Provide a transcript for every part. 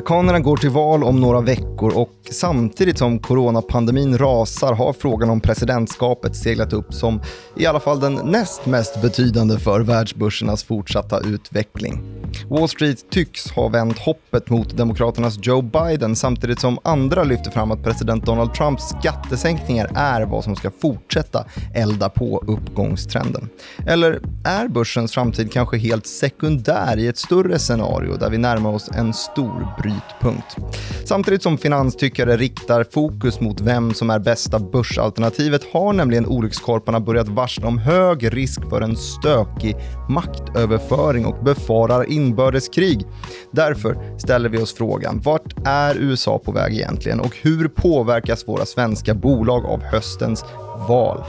Amerikanerna går till val om några veckor och samtidigt som coronapandemin rasar har frågan om presidentskapet seglat upp som i alla fall den näst mest betydande för världsbörsernas fortsatta utveckling. Wall Street tycks ha vänt hoppet mot Demokraternas Joe Biden samtidigt som andra lyfter fram att president Donald Trumps skattesänkningar är vad som ska fortsätta elda på uppgångstrenden. Eller är börsens framtid kanske helt sekundär i ett större scenario där vi närmar oss en stor brytpunkt? Samtidigt som finanstyckare riktar fokus mot vem som är bästa börsalternativet har nämligen olyckskorparna börjat varsla om hög risk för en stökig maktöverföring och befarar inbördeskrig. Därför ställer vi oss frågan, vart är USA på väg egentligen och hur påverkas våra svenska bolag av höstens val?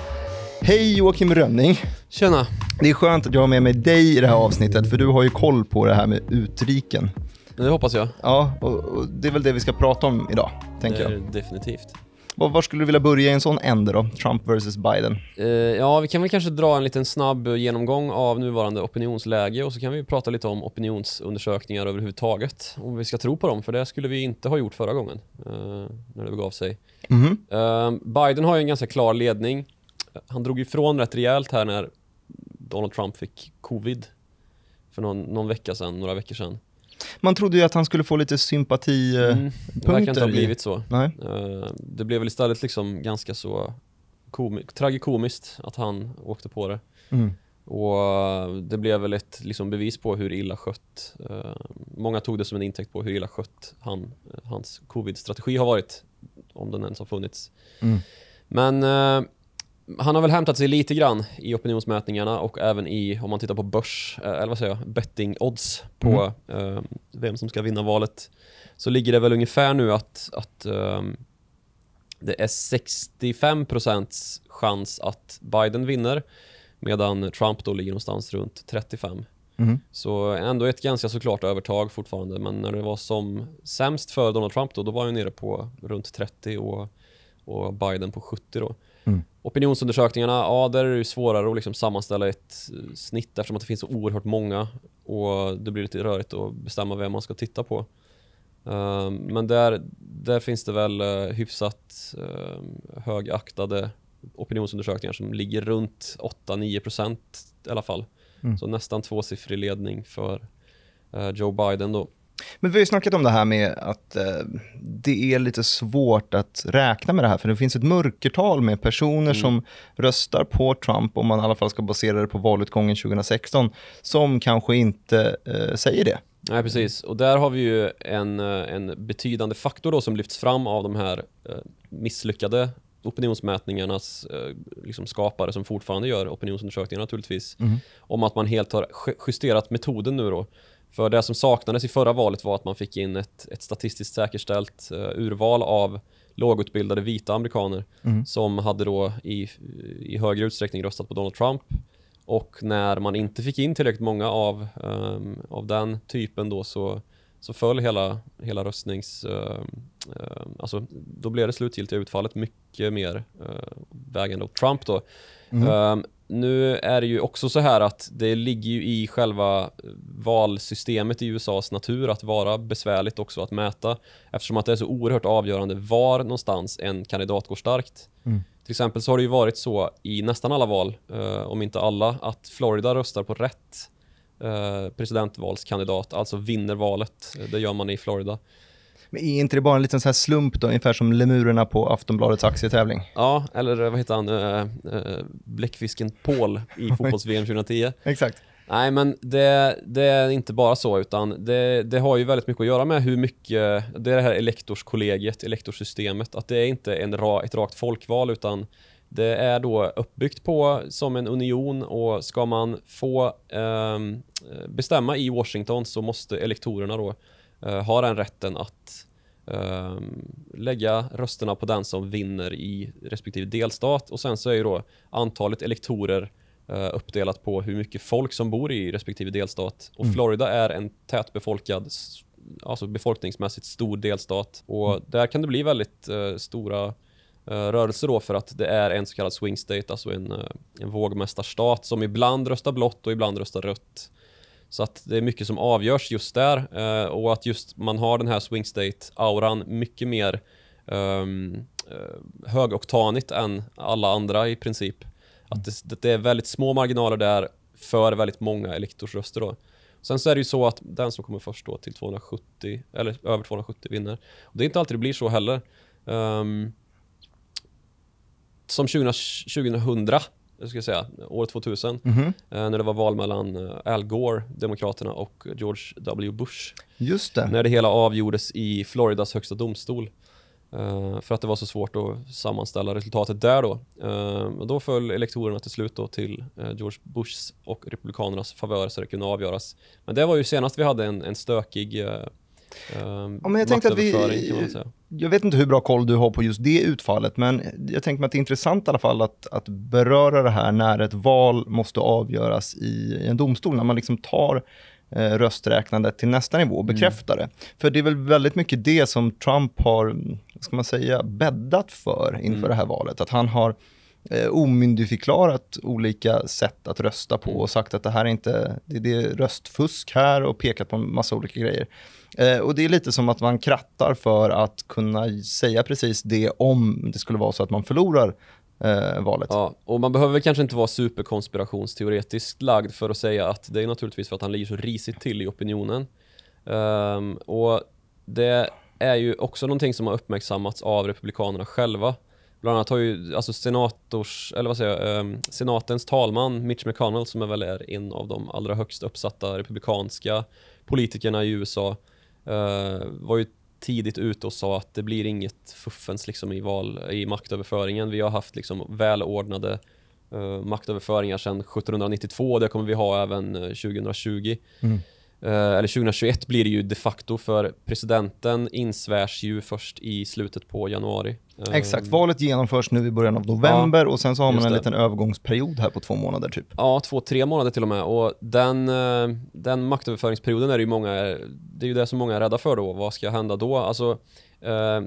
Hej Joakim Rönning. Tjena. Det är skönt att jag har med mig dig i det här avsnittet för du har ju koll på det här med utriken. Det hoppas jag. Ja, och, och det är väl det vi ska prata om idag, tänker jag. Definitivt. Var, var skulle du vilja börja i en sån ände då? Trump versus Biden? Eh, ja, vi kan väl kanske dra en liten snabb genomgång av nuvarande opinionsläge och så kan vi prata lite om opinionsundersökningar överhuvudtaget. Om vi ska tro på dem, för det skulle vi inte ha gjort förra gången eh, när det begav sig. Mhm. Eh, Biden har ju en ganska klar ledning. Han drog ifrån rätt rejält här när Donald Trump fick covid för någon, någon vecka sedan, några veckor sedan. Man trodde ju att han skulle få lite sympatipunkter. Mm, det verkar inte ha blivit så. Nej. Eh, det blev väl istället liksom ganska så komi- tragikomiskt att han åkte på det. Mm. Och eh, det blev väl ett liksom, bevis på hur illa skött, eh, många tog det som en intäkt på hur illa skött han, eh, hans covid-strategi har varit, om den ens har funnits. Mm. Men eh, han har väl hämtat sig lite grann i opinionsmätningarna och även i, om man tittar på börs, eh, eller vad säger jag, betting odds på eh, vem som ska vinna valet. Så ligger det väl ungefär nu att, att ehm, det är 65% chans att Biden vinner medan Trump då ligger någonstans runt 35. Mhm. Så ändå ett ganska såklart övertag fortfarande men när det var som sämst för Donald Trump då, då var han nere på runt 30 och, och Biden på 70 då. Opinionsundersökningarna, ja där är det ju svårare att liksom sammanställa ett eh, snitt eftersom att det finns så oerhört många och det blir lite rörigt att bestämma vem man ska titta på. Ehm, men där, där finns det väl uh, hyfsat uh, högaktade opinionsundersökningar som ligger runt 8-9% i alla fall. Mm. Så nästan tvåsiffrig ledning för eh, Joe Biden då. Men vi har ju snackat om det här med att eh, det är lite svårt att räkna med det här, för det finns ett mörkertal med personer Mm. som röstar på Trump, om man i alla fall ska basera det på valutgången 2016, som kanske inte eh, säger det. Nej, precis. Och där har vi ju en, eh, en betydande faktor då som lyfts fram av de här eh, misslyckade opinionsmätningarnas eh, liksom skapare som fortfarande gör opinionsundersökningar naturligtvis. Om att man helt har ju- justerat metoden nu då. För det som saknades i förra valet var att man fick in ett, ett statistiskt säkerställt eh, urval av lågutbildade vita amerikaner som hade då i, i högre utsträckning röstat på Donald Trump. Och när man inte fick in tillräckligt många av, ehm, av den typen då så, så föll hela, hela röstnings... ehm, ehm, alltså då blev det slutgiltiga utfallet mycket mer uh, vägande åt Trump då. Ehm, nu är det ju också så här att det ligger ju i själva valsystemet i USAs natur att vara besvärligt också att mäta eftersom att det är så oerhört avgörande var någonstans en kandidat går starkt. Till exempel så har det ju varit så i nästan alla val, eh, om inte alla, att Florida röstar på rätt eh, presidentvalskandidat, alltså vinner valet. Det gör man i Florida. Men är inte det bara en liten så här slump då, ungefär som lemurerna på Aftonbladets aktietävling? Ja, eller vad heter han, eh, eh, bläckfisken Paul i fotbolls-VM 2010. Exakt. Nej, men det, det är inte bara så, utan det, det har ju väldigt mycket att göra med hur mycket, det är det här elektorskollegiet, elektorsystemet, att det är inte en ra, ett rakt folkval, utan det är då uppbyggt på som en union och ska man få ehm, bestämma i Washington så måste elektorerna då eh, ha den rätten att ehm, lägga rösterna på den som vinner i respektive delstat och sen så är ju då antalet elektorer eh, uppdelat på hur mycket folk som bor i respektive delstat. Och Florida är en tätbefolkad, alltså befolkningsmässigt stor delstat. Och där kan det bli väldigt eh, stora eh, rörelser då för att det är en så kallad swing state, alltså en, en vågmästarstat som ibland röstar blått och ibland röstar rött. Så att det är mycket som avgörs just där eh, och att just man har den här swing state-auran mycket mer um, högoktanigt än alla andra i princip. Att det, det, är väldigt små marginaler där för väldigt många elektorsröster då. Sen så är det ju så att den som kommer först då till 270, eller över 270 vinner. Och det är inte alltid det blir så heller. Um, som 2000, 2000 jag ska säga, år 2000, mm -hmm. när det var val mellan eh, Al Gore, Demokraterna och George W. Bush. Just det. När det hela avgjordes i Floridas högsta domstol. Uh, för att det var så svårt att sammanställa resultatet där då. Då föll elektorerna till slut då till George Bushs och Republikanernas favör så det kunde avgöras. Men det var ju senast vi hade en, en stökig ja, men jag tänkte att vi, Jag vet inte hur bra koll du har på just det utfallet, men jag tänker mig att det är intressant i alla fall att, att beröra det här när ett val måste avgöras i, en domstol, när man liksom tar eh, rösträknandet till nästa nivå och mm. bekräftar mm. det. För det är väl väldigt mycket det som Trump har, ska man säga, bäddat för inför mm. det här valet. Att han har eh, omyndigförklarat olika sätt att rösta på och sagt att det här är inte, det, det är röstfusk här och pekat på en massa olika grejer. Eh, och det är lite som att man krattar för att kunna säga precis det om det skulle vara så att man förlorar eh, valet. Ja, och man behöver kanske inte vara superkonspirationsteoretiskt lagd för att säga att det är naturligtvis för att han ligger så risigt till i opinionen. Um, och det är ju också någonting som har uppmärksammats av republikanerna själva. Bland annat har ju alltså senators, eller vad säger jag, um, senatens talman Mitch McConnell som är väl är en av de allra högst uppsatta republikanska politikerna i USA uh, var ju tidigt ute och sa att det blir inget fuffens liksom i, val, i maktöverföringen. Vi har haft liksom välordnade uh, maktöverföringar sedan 1792 och det kommer vi ha även 2020. Mm. Eh, eller 2021 blir det ju de facto för presidenten insvärs ju först i slutet på januari. Eh, Exakt, valet genomförs nu i början av november ja, och sen så har man en liten övergångsperiod här på två månader typ. Ja, två, tre månader till och med och den, eh, den maktöverföringsperioden är det ju många, det är ju det som många är rädda för då. Vad ska hända då? Alltså, eh,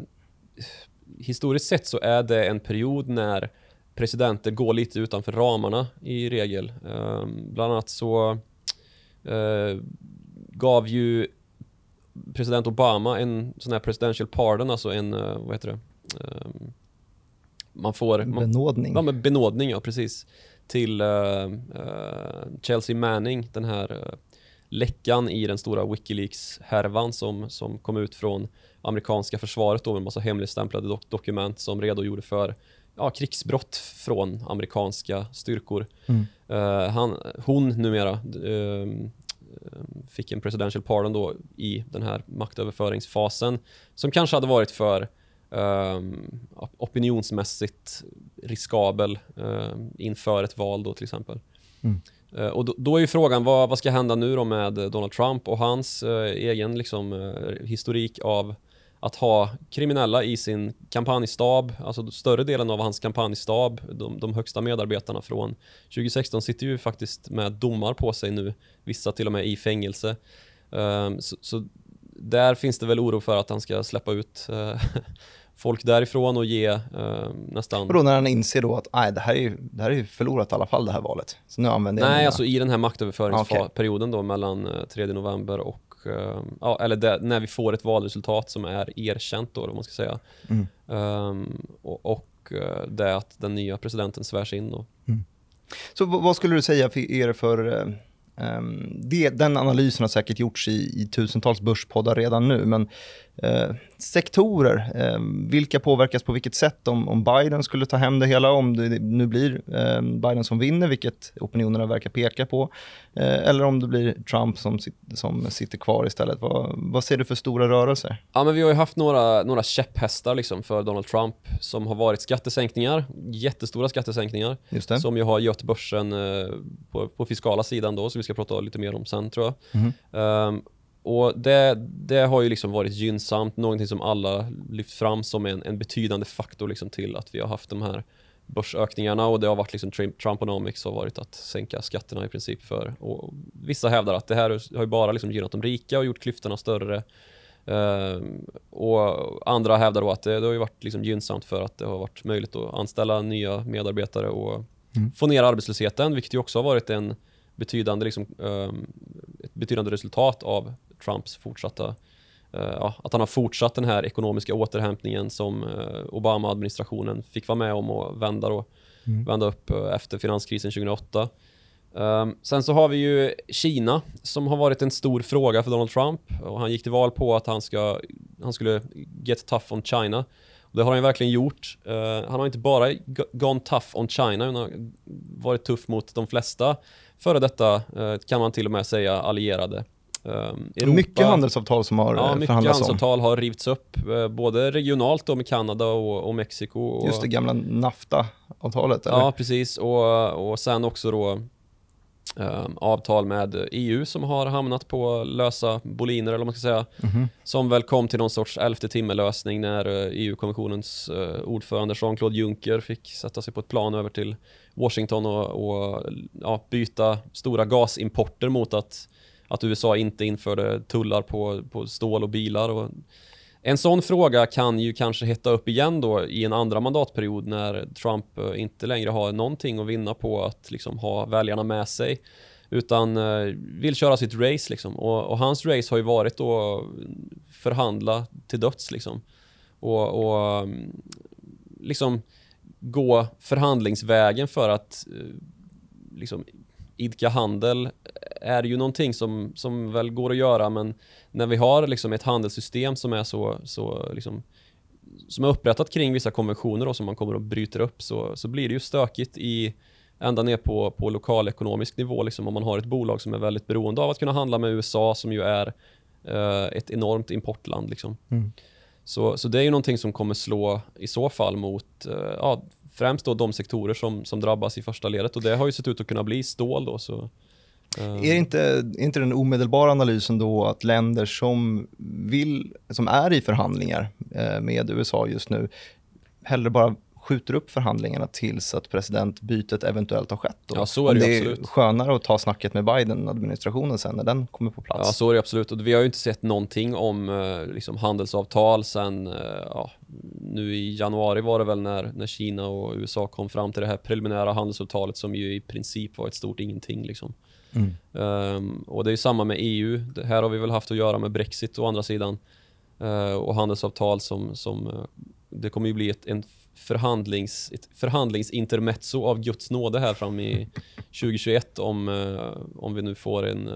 historiskt sett så är det en period när presidenter går lite utanför ramarna i regel. Eh, bland annat så eh, gav ju president Obama en sån här presidential pardon, alltså en, uh, vad heter det? Um, man får... Benådning. Man, ja, men benådning, ja precis. Till uh, uh, Chelsea Manning, den här läckan i den stora Wikileaks-härvan som, som kom ut från amerikanska försvaret då med massa hemligstämplade dok dokument som redogjorde för ja, krigsbrott från amerikanska styrkor. Mm. Uh, han, hon numera, uh, Eh, fick en presidential pardon då i den här maktöverföringsfasen som kanske hade varit för um, opinionsmässigt riskabel um, inför ett val då till exempel. Mm. Uh, och då, då, är ju frågan vad, vad ska hända nu då med Donald Trump och hans uh, egen liksom, uh, historik av att ha kriminella i sin kampanjstab, alltså större delen av hans kampanjstab, de, de högsta medarbetarna från 2016 sitter ju faktiskt med domar på sig nu, vissa till och med i fängelse. Um, så, så, där finns det väl oro för att han ska släppa ut folk därifrån och ge uh, nästan... Och då när han inser då att nej, det, här är ju, det här är ju förlorat i alla fall det här valet. Så nu använder jag Nej, alltså i den här maktöverföringsperioden okay. då mellan 3 eh, november och Eh, ja, eller det, när vi får ett valresultat som är erkänt då, man ska säga. Mm. Um, och, och eh, det att den nya presidenten svärs in då. Mm. Så vad skulle du säga för er för um, det, den analysen har säkert gjorts i, i tusentals börspoddar redan nu, men uh, sektorer, uh, vilka påverkas på vilket sätt om, om Biden skulle ta hem det hela, om det nu blir uh, Biden som vinner, vilket opinionerna verkar peka på, eller om det blir Trump som, som sitter kvar istället. Vad, vad ser du för stora rörelser? Ja, men vi har ju haft några, några käpphästar liksom för Donald Trump som har varit skattesänkningar, jättestora skattesänkningar, som ju har gött börsen på, på fiskala sidan då, som vi ska prata lite mer om sen tror jag. Mm. Um, och det, det har ju liksom varit gynnsamt, någonting som alla lyft fram som en, en betydande faktor liksom till att vi har haft de här börsökningarna och det har varit liksom Trumponomics har varit att sänka skatterna i princip för och vissa hävdar att det här har ju bara liksom gynnat de rika och gjort klyftorna större uh, och andra hävdar då att det, det har varit liksom gynnsamt för att det har varit möjligt att anställa nya medarbetare och mm. få ner arbetslösheten vilket ju också har varit en betydande liksom, um, ett betydande resultat av Trumps fortsatta ja, att han har fortsatt den här ekonomiska återhämtningen som Obama-administrationen fick vara med om och vända, då, mm. vända upp efter finanskrisen 2008. Um, sen så har vi ju Kina som har varit en stor fråga för Donald Trump och han gick till val på att han, ska, han skulle get tough on China. Och det har han verkligen gjort. Uh, han har inte bara gone tough on China, han har varit tuff mot de flesta före detta, uh, kan man till och med säga, allierade. Um, Europa, mycket handelsavtal som har ja, eh, mycket handelsavtal har rivits upp, uh, både regionalt då med Kanada och, och Mexiko. Och, Just det gamla NAFTA-avtalet? Ja, precis. Och, och sen också då Um, avtal med EU som har hamnat på lösa boliner eller vad man ska säga. Mm -hmm. Som väl kom till någon sorts elfte timme lösning när EU-kommissionens uh, uh, ordförande Jean-Claude Juncker fick sätta sig på ett plan över till Washington och, och ja, byta stora gasimporter mot att, att USA inte införde tullar på, på stål och bilar. Och en sån fråga kan ju kanske hetta upp igen då i en andra mandatperiod när Trump eh, inte längre har någonting att vinna på att liksom ha väljarna med sig utan eh, vill köra sitt race liksom. Och, och, hans race har ju varit att förhandla till döds liksom. Och, och mm, liksom gå förhandlingsvägen för att eh, liksom idka handel är ju någonting som, som väl går att göra men när vi har liksom ett handelssystem som är så, så liksom, som är upprättat kring vissa konventioner och som man kommer att bryta upp så, så blir det ju stökigt i ända ner på, på lokal ekonomisk nivå liksom, om man har ett bolag som är väldigt beroende av att kunna handla med USA som ju är eh, ett enormt importland. Liksom. Mm. Så, så det är ju någonting som kommer slå i så fall mot eh, ja, främst då de sektorer som, som drabbas i första ledet och det har ju sett ut att kunna bli stål då. Så, Är det inte, är inte den omedelbara analysen då att länder som, vill, som är i förhandlingar eh, med USA just nu hellre bara skjuter upp förhandlingarna tills att presidentbytet eventuellt har skett. Då. Ja, så är det, det är absolut. skönare att ta snacket med Biden-administrationen sen när den kommer på plats. Ja, så är det absolut. Och vi har ju inte sett någonting om eh, liksom, handelsavtal sen, eh, ja, nu i januari var det väl när, när Kina och USA kom fram till det här preliminära handelsavtalet som ju i princip var ett stort ingenting. Liksom. Mm. Um, och det är ju samma med EU. Det här har vi väl haft att göra med Brexit å andra sidan. Uh, och handelsavtal som, som uh, det kommer ju bli ett, en förhandlings, ett förhandlingsintermezzo av Guds nåde här fram i 2021 om, uh, om vi nu får en,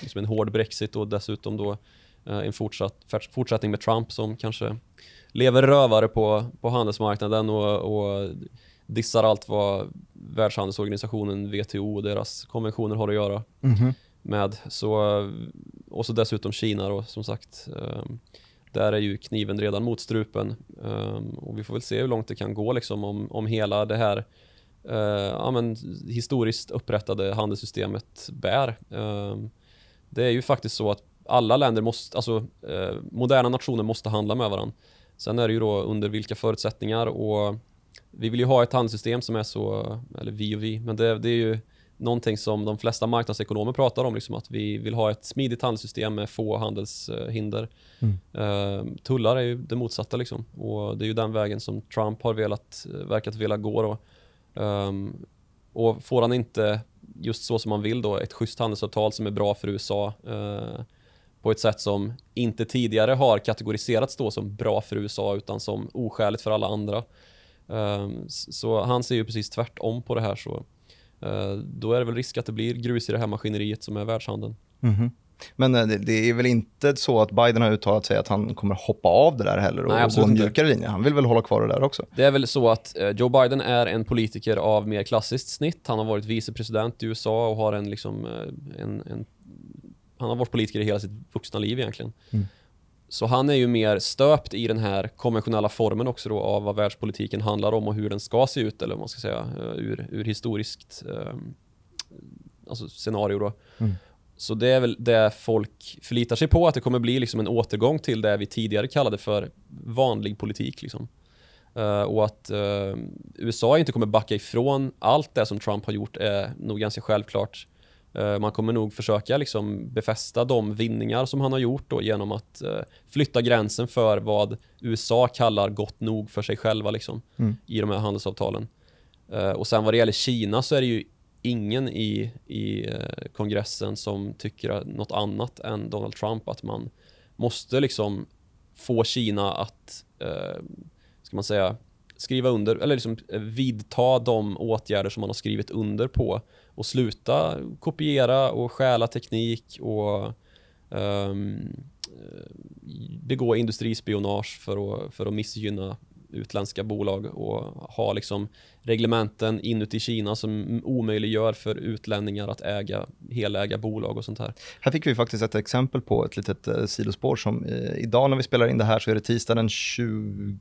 liksom en hård Brexit och dessutom då en fortsatt, fortsättning med Trump som kanske lever rövare på, på handelsmarknaden och, och dissar allt vad Världshandelsorganisationen, WTO och deras konventioner har att göra mm -hmm. med. Så, och så dessutom Kina då, som sagt. Um, där är ju kniven redan mot strupen um, och vi får väl se hur långt det kan gå liksom om, om hela det här uh, ja, men, historiskt upprättade handelssystemet bär. Um, det är ju faktiskt så att alla länder måste, alltså uh, moderna nationer måste handla med varandra. Sen är det ju då under vilka förutsättningar och vi vill ju ha ett handelssystem som är så, eller vi och vi, men det, det är ju någonting som de flesta marknadsekonomer pratar om, liksom att vi vill ha ett smidigt handelssystem med få handelshinder. Mm. Uh, tullar är ju det motsatta liksom. och det är ju den vägen som Trump har velat, verkat vilja gå. Då. Um, och får han inte just så som man vill då, ett schysst handelsavtal som är bra för USA uh, på ett sätt som inte tidigare har kategoriserats då som bra för USA utan som oskäligt för alla andra. Um, så han ser ju precis tvärtom på det här så uh, då är det väl risk att det blir grus i det här maskineriet som är världshandeln. Mm -hmm. Men eh, det, är väl inte så att Biden har uttalat sig att han kommer hoppa av det där heller och, Nej, gå en mjukare linje. Han vill väl hålla kvar det där också? Det är väl så att eh, Joe Biden är en politiker av mer klassiskt snitt. Han har varit vicepresident i USA och har en, liksom, en, en han har varit politiker i hela sitt vuxna liv egentligen. Mm. Så han är ju mer stöpt i den här konventionella formen också då av vad världspolitiken handlar om och hur den ska se ut eller vad man ska säga eh, ur, ur historiskt eh, alltså scenario då. Mm. Så det är väl det folk förlitar sig på, att det kommer bli liksom en återgång till det vi tidigare kallade för vanlig politik. Liksom. Uh, och att uh, USA inte kommer backa ifrån allt det som Trump har gjort är nog ganska självklart. Eh, man kommer nog försöka liksom befästa de vinningar som han har gjort då genom att uh, flytta gränsen för vad USA kallar gott nog för sig själva liksom, mm. i de här handelsavtalen. Uh, och sen vad det gäller Kina så är det ju ingen i, i eh, kongressen som tycker något annat än Donald Trump, att man måste liksom få Kina att, eh, ska man säga, skriva under, eller liksom eh, vidta de åtgärder som man har skrivit under på och sluta kopiera och stjäla teknik och um, begå industrispionage för att, för att missgynna utländska bolag och ha liksom reglementen inuti Kina som omöjliggör för utlänningar att äga, heläga bolag och sånt här. Här fick vi faktiskt ett exempel på ett litet eh, sidospår som eh, idag när vi spelar in det här så är det tisdag den 20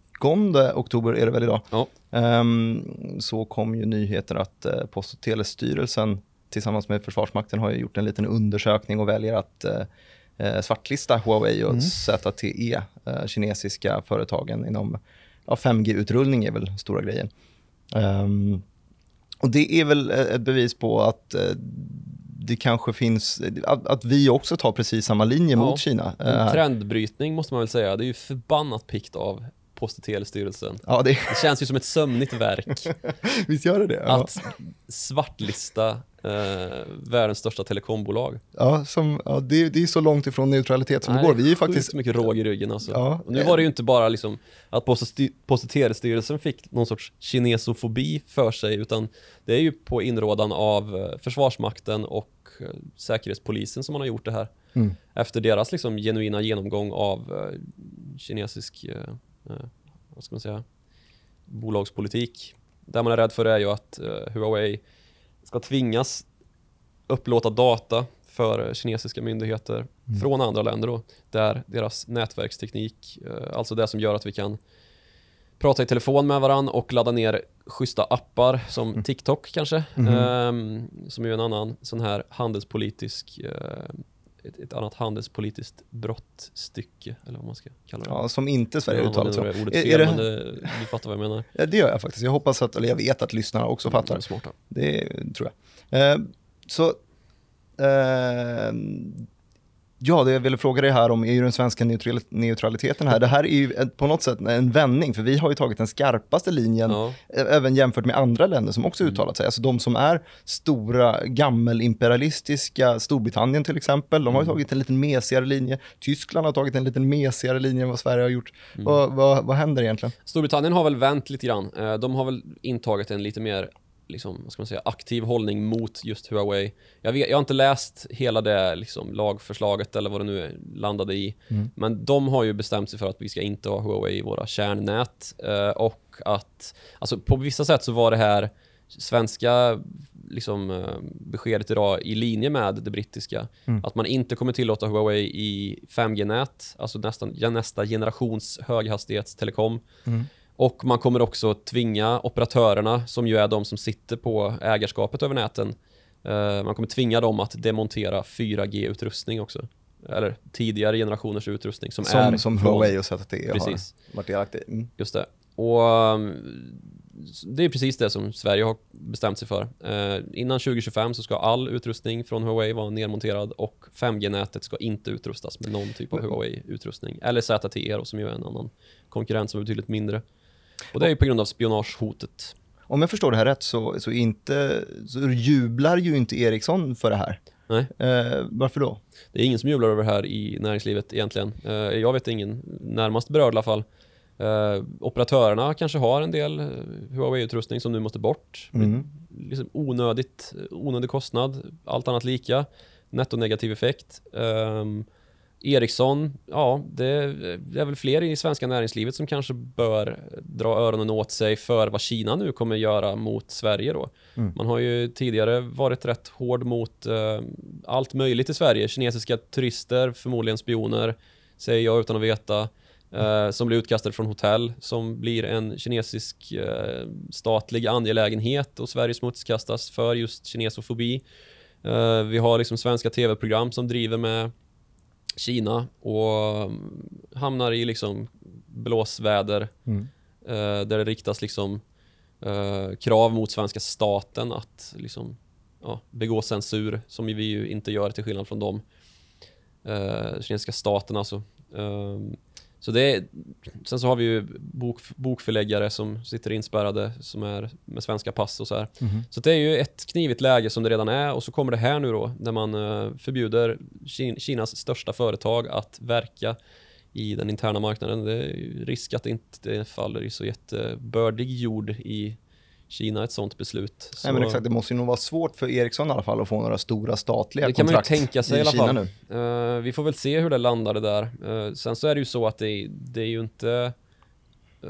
oktober är det väl idag. Ja. Um, så kom ju nyheten att eh, Post och telestyrelsen tillsammans med Försvarsmakten har gjort en liten undersökning och väljer att eh, eh svartlista Huawei och mm. ZTE, eh, kinesiska företagen inom ja, 5G-utrullning är väl stora grejen. Um, och det är väl ett bevis på att uh, det kanske finns, att, att, vi också tar precis samma linje ja, mot Kina. En uh, trendbrytning måste man väl säga. Det är ju förbannat pikt av Post och telestyrelsen. Ja, det... det känns ju som ett sömnigt verk. Visst gör det det? Ja. Att svartlista eh, världens största telekombolag. Ja, som, ja det, det, är så långt ifrån neutralitet som Nej, det går. Vi är faktiskt... mycket råg i ryggen alltså. Ja, nu var det ju inte bara liksom att Post och telestyrelsen fick någon sorts kinesofobi för sig, utan det är ju på inrådan av eh, Försvarsmakten och eh, Säkerhetspolisen som man har gjort det här. Mm. Efter deras liksom genuina genomgång av uh, kinesisk, uh, vad ska man säga, bolagspolitik. Det man är rädd för är ju att uh, Huawei ska tvingas upplåta data för kinesiska myndigheter mm. från andra länder då, där deras nätverksteknik, eh, alltså det som gör att vi kan prata i telefon med varandra och ladda ner schyssta appar som mm. TikTok kanske, mm. um, som är en annan sån här handelspolitisk uh, ett, ett, annat handelspolitiskt brottstycke, eller vad man ska kalla det. Ja, som inte Sverige ja, uttalar sig är det... det, du fattar vad jag menar. Ja, det gör jag faktiskt. Jag hoppas att, eller jag vet att lyssnarna också mm, fattar. Smarta. Det tror jag. Eh, så, eh, Ja, det jag ville fråga dig här om är ju den svenska neutraliteten här. Det här är ju på något sätt en vändning, för vi har ju tagit den skarpaste linjen, ja. även jämfört med andra länder som också mm. uttalat sig. Alltså de som är stora, gammelimperialistiska, Storbritannien till exempel, de har ju mm. tagit en lite mesigare linje. Tyskland har tagit en lite mesigare linje än vad Sverige har gjort. Mm. Vad, vad, vad händer egentligen? Storbritannien har väl vänt lite grann. Eh, de har väl intagit en lite mer liksom, vad ska man säga, aktiv hållning mot just Huawei. Jag, vet, jag har inte läst hela det liksom, lagförslaget eller vad det nu landade i. Mm. Men de har ju bestämt sig för att vi ska inte ha Huawei i våra kärnnät. Eh, och att, alltså på vissa sätt så var det här svenska liksom, eh, beskedet idag i linje med det brittiska. Mm. Att man inte kommer tillåta Huawei i 5G-nät, alltså nästan, nästa generations höghastighetstelekom. Mm. Och man kommer också tvinga operatörerna, som ju är de som sitter på ägarskapet över näten, eh, man kommer tvinga dem att demontera 4G-utrustning också. Eller tidigare generationers utrustning som, som är... Som Huawei och ZTE precis. har varit delaktig mm. Just det. Och um, det är precis det som Sverige har bestämt sig för. Eh, innan 2025 så ska all utrustning från Huawei vara nedmonterad och 5G-nätet ska inte utrustas med någon typ av Huawei-utrustning. Eller ZTE då, som ju är en annan konkurrent som är betydligt mindre. Och det är ju på grund av spionagehotet. Om jag förstår det här rätt så, så, inte, så jublar ju inte Ericsson för det här. Nej. Eh, varför då? Det är ingen som jublar över det här i näringslivet egentligen. Eh, jag vet ingen, närmast berörd i alla fall. Eh, operatörerna kanske har en del eh, Huawei-utrustning som nu måste bort. Mm. Liksom onödigt, onödig kostnad, allt annat lika. Nettonegativ effekt. Ericsson, ja, det, är väl fler i svenska näringslivet som kanske bör dra öronen åt sig för vad Kina nu kommer göra mot Sverige då. Mm. Man har ju tidigare varit rätt hård mot uh, allt möjligt i Sverige. Kinesiska turister, förmodligen spioner, säger jag utan att veta. Uh, som blir utkastade från hotell, som blir en kinesisk uh, statlig angelägenhet och Sverige smutskastas för just kinesofobi. vi har liksom svenska tv-program som driver med Kina och mm, hamnar i liksom blåsväder mm. eh, där det riktas liksom eh, krav mot svenska staten att liksom, ja, begå censur som vi ju inte gör till skillnad från dem. Eh, kinesiska staten alltså. Så det är, sen så har vi ju bok, bokförläggare som sitter inspärrade som är med svenska pass och så här. Mhm. Så det är ju ett knivigt läge som det redan är och så kommer det här nu då när man eh, förbjuder Kin- Kinas största företag att verka i den interna marknaden. Det är risk att det inte faller i så jättebördig jord i Kina ett sånt beslut. Så Nej, men exakt, det måste ju nog vara svårt för Ericsson i alla fall att få några stora statliga Det kan man ju kontrakt tänka sig i alla Kina fall. nu. Eh, vi får väl se hur det landar det där. Eh, sen så är det ju så att det, det är ju inte eh,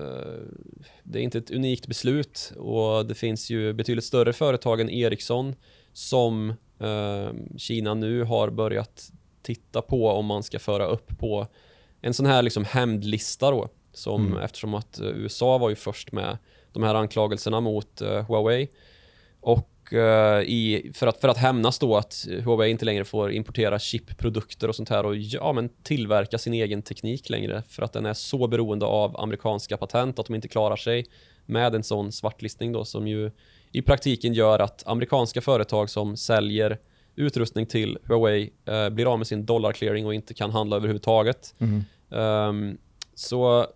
det är inte ett unikt beslut och det finns ju betydligt större företag än Ericsson som Kina nu har börjat titta på om man ska föra upp på en sån här liksom hämndlista då. Som, Mm. Eftersom att USA var ju först med de här anklagelserna mot eh, Huawei. Och eh, i, för, att, för att hämnas då att Huawei inte längre får importera chipprodukter och sånt här och ja, men tillverka sin egen teknik längre för att den är så beroende av amerikanska patent att de inte klarar sig med en sån svartlistning då som ju i praktiken gör att amerikanska företag som säljer utrustning till Huawei eh, blir av med sin dollarclearing och inte kan handla överhuvudtaget. Mhm. Ehm, så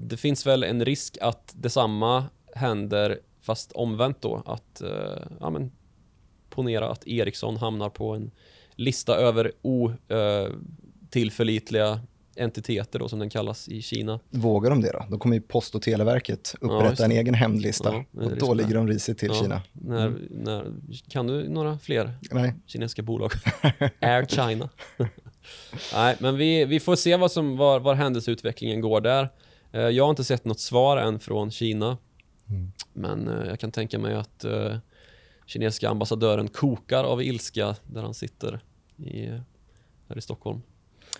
det finns väl en risk att detsamma händer fast omvänt då. Att, eh, ja, men, ponera att Ericsson hamnar på en lista över otillförlitliga entiteter då som den kallas i Kina. Vågar de det då? Då kommer ju Post och Televerket Ja, upprätta just en egen hämndlista. Ja, och då ligger de risigt till Ja. Kina. När, Mm. när, kan du några fler Nej. kinesiska bolag? Air China. Nej, men vi, vi får se vad som, var, var händelseutvecklingen går där. Eh, jag har inte sett något svar än från Kina. Mm. Men eh, jag kan tänka mig att eh, kinesiska ambassadören kokar av ilska där han sitter i, här i Stockholm.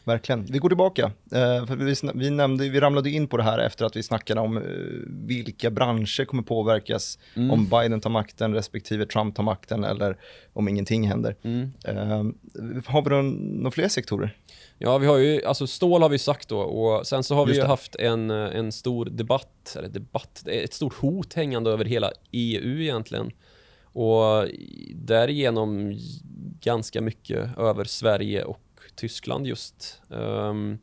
Verkligen. Vi går tillbaka. Eh, för vi, vi, nämnde, vi ramlade in på det här efter att vi snackade om eh, vilka branscher kommer påverkas Mm. om Biden tar makten respektive Trump tar makten eller om ingenting händer. Mm. Eh, har vi några fler sektorer? Ja, vi har ju, alltså stål har vi sagt då och sen så har vi Just ju det. haft en, en stor debatt, eller debatt, ett stort hot hängande över hela EU egentligen. Och därigenom ganska mycket över Sverige och Tyskland just. Ehm,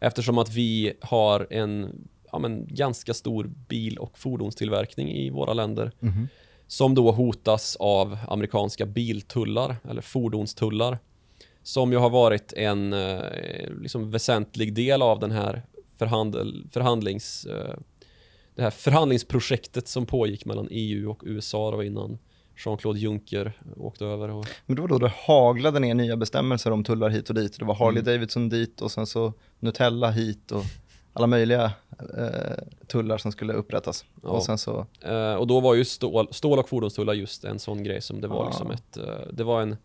eftersom att vi har en ja, men, ganska stor bil och fordonstillverkning i våra länder som då hotas av amerikanska biltullar eller fordonstullar som ju har varit en eh, liksom väsentlig del av den här förhandel, förhandlings, eh, det här förhandlingsprojektet som pågick mellan EU och USA då innan Jean-Claude Juncker åkte över. Och, Men det var då det haglade ner nya bestämmelser om tullar hit och dit. Det var Harley Mm. Davidson dit och sen så Nutella hit och alla möjliga eh, tullar som skulle upprättas. Ja. Och sen så, eh, och då var ju stål, stål och fordonstullar just en sån grej som det var Ah. liksom ett, eh, det var en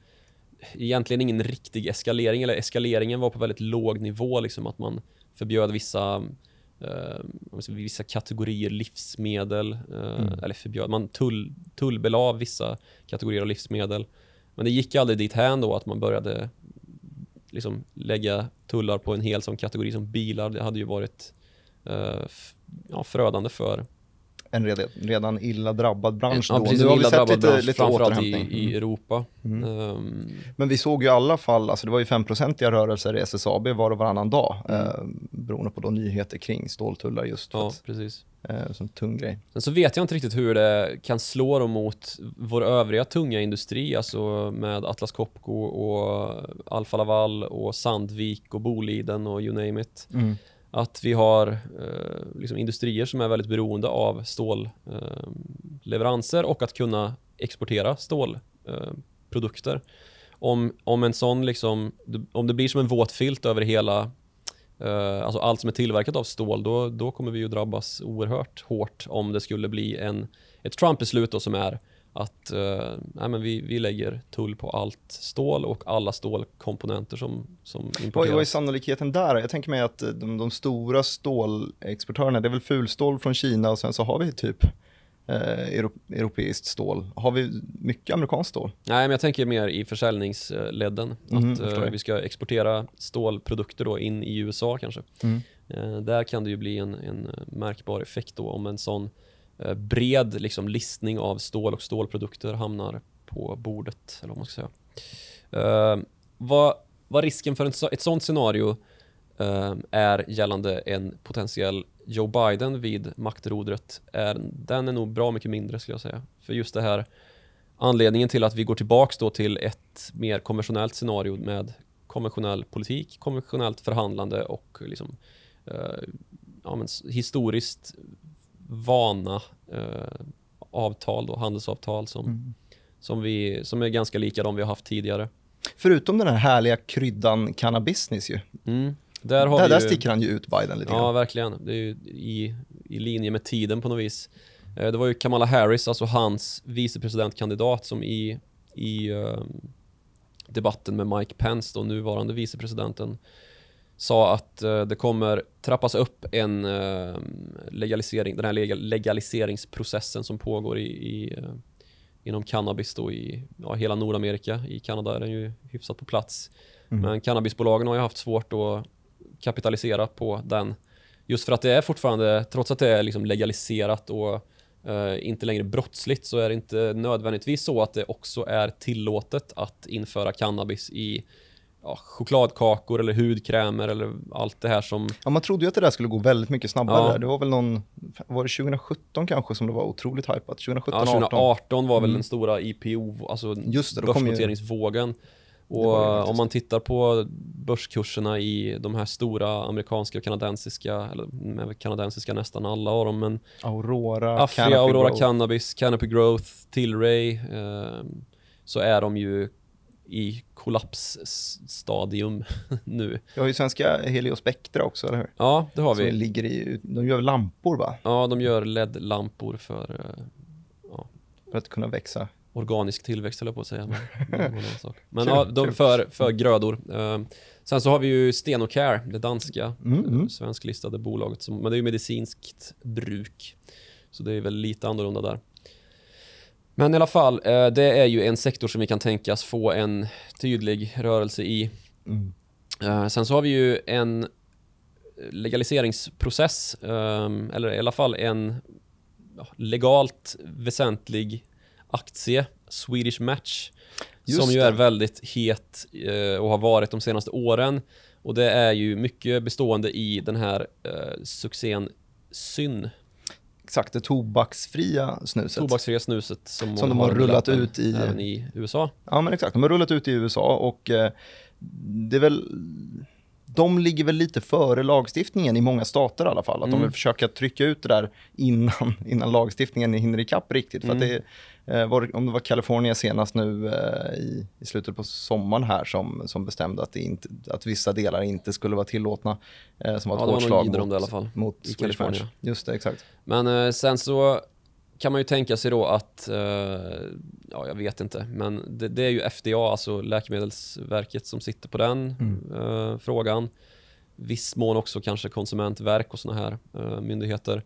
egentligen ingen riktig eskalering, eller eskaleringen var på väldigt låg nivå, liksom att man förbjöd vissa eh, vissa kategorier livsmedel, eh, Mm. eller förbjöd, man tull, tullbelav vissa kategorier av livsmedel. Men det gick aldrig dit hän då att man började liksom lägga tullar på en hel sån kategori som bilar. Det hade ju varit eh, ja, förödande för en redan, redan illa drabbad bransch Ja, då. precis, Nu en har vi illa sett drabbad lite, bransch, lite framförallt i, återhämtning. i Europa. Mm. Ehm, Men vi såg ju i alla fall, alltså det var ju 5-procentiga rörelser i SSAB var och varannan dag, Mm. eh, beroende på då nyheter kring ståltullar just ja, att, precis. eh, som tung grej. Sen så vet jag inte riktigt hur det kan slå då mot vår övriga tunga industri, alltså med Atlas Copco och Alfa Laval och Sandvik och Boliden och you name it. Att vi har eh, liksom industrier som är väldigt beroende av stålleveranser eh, och att kunna exportera stålprodukter. Eh, om, om en sån liksom, om det blir som en våt filt över hela eh, alltså allt som är tillverkat av stål, då, då kommer vi ju drabbas oerhört hårt om det skulle bli en, ett Trump-beslut som är att eh, nej men vi, vi lägger tull på allt stål och alla stålkomponenter som, som Vad, vad är importeras. sannolikheten där? Jag tänker mig att eh, de, de stora stålexportörerna, det är väl fulstål från Kina och sen så har vi typ eh, euro, europeiskt stål. Har vi mycket amerikanskt stål? Nej, men jag tänker mer i försäljningsledden. Mhm, att eh, vi ska exportera stålprodukter då in i USA kanske. Mm. Eh, där kan det ju bli en, en märkbar effekt då om en sån Eh, bred liksom, listning av stål och stålprodukter hamnar på bordet. Eller vad man ska säga. Uh, vad, vad risken för ett sådant scenario uh, är gällande en potentiell Joe Biden vid maktrodret, är, den är nog bra mycket mindre skulle jag säga. För just det här anledningen till att vi går tillbaks då till ett mer konventionellt scenario med konventionell politik, konventionellt förhandlande och liksom, uh, ja, men historiskt vana eh, avtal, då, handelsavtal som, mm. som, vi, som är ganska lika de vi har haft tidigare. Förutom den här härliga kryddan cannabisness ju. Mm. Där, har där, där ju, sticker han ju ut Biden lite Ja, grann. verkligen. Det är ju i, i linje med tiden på något vis. Eh, det var ju Kamala Harris, alltså hans vicepresidentkandidat som i, i um, debatten med Mike Pence, då nuvarande vicepresidenten, sa att uh, det kommer trappas upp en uh, legalisering, den här legaliseringsprocessen som pågår i, i uh, inom cannabis då i ja, hela Nordamerika. I Kanada är den ju hyfsat på plats. Mm. Men cannabisbolagen har ju haft svårt att kapitalisera på den. Just för att det är fortfarande, trots att det är liksom legaliserat och Uh, inte längre brottsligt så är det inte nödvändigtvis så att det också är tillåtet att införa cannabis i ja, chokladkakor eller hudkrämer eller allt det här som... Ja, man trodde ju att det där skulle gå väldigt mycket snabbare. Ja. Det var väl någon, var det 2017 kanske som det var otroligt hypat? 2017, ja, 2018 var väl mm. den stora IPO, alltså Just det, börsnoteringsvågen. Och om man tittar på börskurserna i de här stora amerikanska och kanadensiska, eller kanadensiska nästan alla av dem, men Aurora, Afria, Canopy Aurora Growth. Cannabis, Canopy Growth, Tilray, eh, så är de ju i kollapsstadium nu. Vi har ju svenska Heliospectra också, eller hur? Ja, det har vi. Som ligger i, de gör lampor va? Ja, de gör LED-lampor för, eh, ja. för att kunna växa organisk tillväxt höll jag på att säga. Men, men ja, de för, för grödor. Uh, sen så har vi ju Stenocare, det danska mm, mm. svensklistade bolaget. Som, men det är ju medicinskt bruk. Så det är väl lite annorlunda där. Men i alla fall, uh, det är ju en sektor som vi kan tänkas få en tydlig rörelse i. Mm. Uh, sen så har vi ju en legaliseringsprocess, um, eller i alla fall en legalt väsentlig aktie, Swedish Match, Just som ju det. är väldigt het eh, och har varit de senaste åren. Och det är ju mycket bestående i den här eh, succén Syn. Exakt, det tobaksfria snuset. Tobaksfria snuset som, som de har rullat ut i... Även i USA. Ja men exakt, de har rullat ut i USA och eh, det är väl de ligger väl lite före lagstiftningen i många stater i alla fall. Att mm. de vill försöka trycka ut det där innan, innan lagstiftningen hinner ikapp riktigt. För mm. det, var, om det var Kalifornien senast nu eh, i, i, slutet på sommaren här som, som bestämde att, inte, att vissa delar inte skulle vara tillåtna. Eh, som var ett ja, hårt slag mot, i alla fall, mot i Kalifornien. Just det, exakt. Men eh, sen så kan man ju tänka sig då att, eh, ja jag vet inte, men det, det, är ju FDA, alltså Läkemedelsverket som sitter på den mm. eh, frågan. Viss mån också kanske konsumentverk och sådana här eh, myndigheter.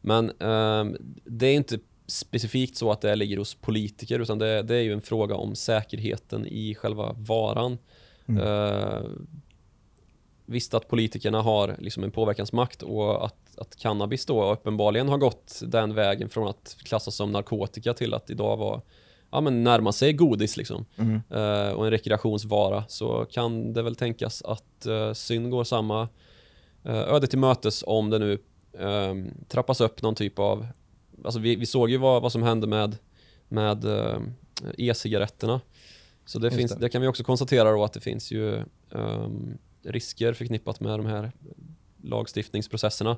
Men eh, det är inte specifikt så att det ligger hos politiker utan det, det är ju en fråga om säkerheten i själva varan. Mm. Eh, visst att politikerna har liksom en påverkansmakt och att, att cannabis då uppenbarligen har gått den vägen från att klassas som narkotika till att idag vara ja, men närma sig godis liksom. Mm. Uh, och en rekreationsvara så kan det väl tänkas att uh, syn går samma uh, öde till mötes om det nu uh, trappas upp någon typ av Alltså vi, vi såg ju vad, vad som hände med, med e-cigaretterna. Så det, finns, det. det. kan vi också konstatera då att det finns ju um, risker förknippat med de här lagstiftningsprocesserna.